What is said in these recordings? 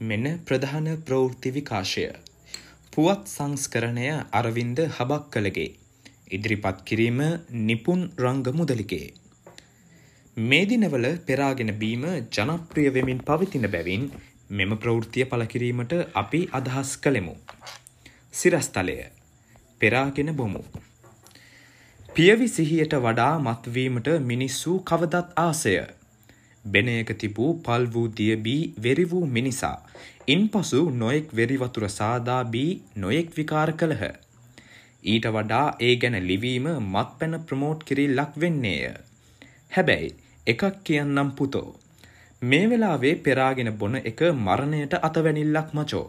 මෙන්න ප්‍රධාන ප්‍රවෘත්ති විකාශය. පුවත් සංස්කරණය අරවින්ද හබක් කළගේ. ඉදිරිපත් කිරීම නිපුන් රංග මුදලිගේ. මේ දිනවල පෙරාගෙන බීම ජනප්‍රිය වෙමින් පවතින බැවින් මෙම ප්‍රවෘත්තිය පළකිරීමට අපි අදහස් කළෙමු. සිරස්තලය පෙරාගෙන බොමු. පියවි සිහියට වඩා මත්වීමට මිනිස්සු කවදත් ආසය බෙනයක තිබූ පල් වූ දියබී වෙරි වූ මිනිසා. ඉන් පසු නොයෙක් වෙරිවතුර සාදා බී නොයෙක් විකාර කළහ. ඊට වඩා ඒ ගැන ලිවීම මත් පැන ප්‍රමෝට් කිරිල්ලක් වෙන්නේය. හැබැයි එකක් කියන්නම් පුතෝ. මේ වෙලාවේ පෙරාගෙන බොන එක මරණයට අතවැනිල්ලක් මචෝ.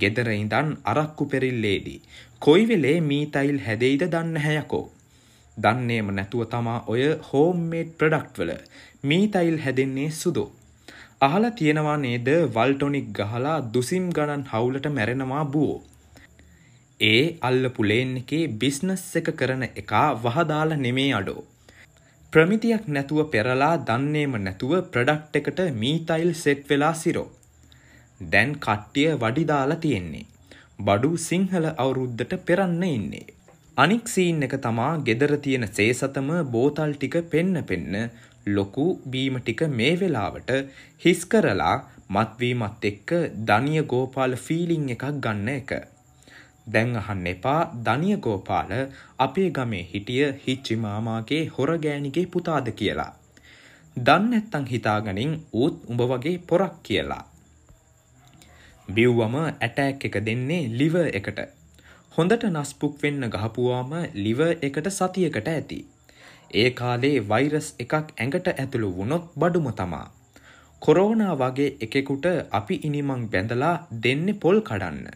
ගෙදර ඉඳන් අරක්කු පෙරිල්ලේදී. කොයි වෙලේ මීතයිල් හැදෙයිද දන්න හැයකෝ. දන්නේම නැතුව තමා ඔය හෝම්මේඩ් ප්‍රඩක්ට් වල මීතයිල් හැදෙන්නේ සුදු. අහලා තියෙනවා නේද වල්ටොනික් ගහලා දුසිම් ගණන් හවුලට මැරෙනවා බූෝ. ඒ අල්ලපු ලේන් එකේ බිස්නස් එක කරන එකා වහදාලා නෙමේ අඩෝ. ප්‍රමිතියක් නැතුව පෙරලා දන්නේම නැතුව ප්‍රඩක්ට් එකට මීතයිල් සෙට් වෙලා සිරෝ. දැන් කට්ටිය වඩිදාලා තියෙන්නේ. බඩු සිංහල අවුරුද්දට පෙරන්න ඉන්නේ. අනික් සීන් එක තමා ගෙදර තියෙන සේසතම බෝතල් ටික පෙන්න පෙන්න ලොකු බීම ටික මේ වෙලාවට හිස් කරලා මත්වීමත් එක්ක දනිය ගෝපාල ෆීලිං එකක් ගන්න එක. දැන් අහන්න එපා දනිය ගෝපාල අපේ ගමේ හිටිය හිච්චි මාමාගේ හොරගෑනිගේ පුතාද කියලා. දන්න ඇත්තං හිතාගනින් ඌත් උඹ වගේ පොරක් කියලා. බිව්වම ඇටෑක් එක දෙන්නේ ලිව එකට. හොඳට නස්පුක් වෙන්න ගහපුවාම ලිව එකට සතියකට ඇති. ඒ කාලේ වෛරස් එකක් ඇඟට ඇතුළු වුණොත් බඩුම තමා. කොරෝනා වගේ එකෙකුට අපි ඉනිමං බැඳලා දෙන්නේ පොල් කඩන්න.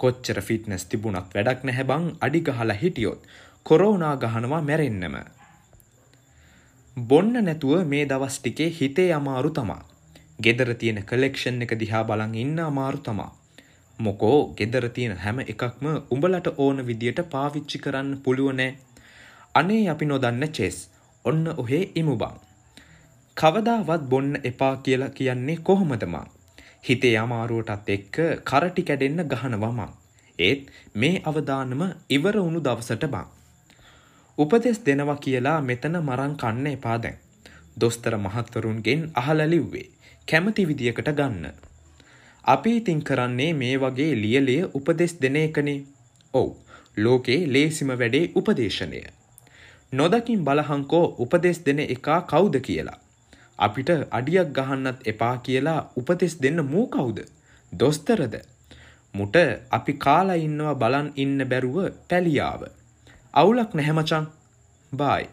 කොච්චර ෆිට්නස් තිබුණත් වැඩක් නැහැ බං අඩි ගහලා හිටියොත් කොරෝනා ගහනවා මැරෙන්නම. බොන්න නැතුව මේ දවස් ටිකේ හිතේ අමාරු තමා. ගෙදර තියෙන කලෙක්ෂන් එක දිහා බලන් ඉන්න අමාරු තමා. මොකෝ ගෙදර තියෙන හැම එකක්ම උඹලට ඕන විදියට පාවිච්චි කරන්න පුළුවනෑ. අනේ අපි නොදන්න චෙස් ඔන්න ඔහේ ඉමුබං. කවදාවත් බොන්න එපා කියලා කියන්නේ කොහොමදමා. හිතේ අමාරුවටත් එක්ක කරටි කැඩෙන්න ගහනවමං. ඒත් මේ අවදානම ඉවර වුණු දවසට බං. උපදෙස් දෙනවා කියලා මෙතන මරං කන්න එපා දැන්. දොස්තර මහත්තරුන්ගෙන් අහලලිව්වේ. කැමති විදියකට ගන්න. අපි ඉතින් කරන්නේ මේ වගේ ලියලිය උපදෙස් දෙන එකනේ. ඔව්. ලෝකේ ලේසිම වැඩේ උපදේශනය. නොදකින් බලහංකෝ උපදෙස් දෙන එකා කවුද කියලා. අපිට අඩියක් ගහන්නත් එපා කියලා උපදෙස් දෙන්න මූ කවුද? දොස්තරද? මුට අපි කාලා ඉන්නවා බලන් ඉන්න බැරුව පැලියාව. අවුලක් නැහැ මචං. බායි.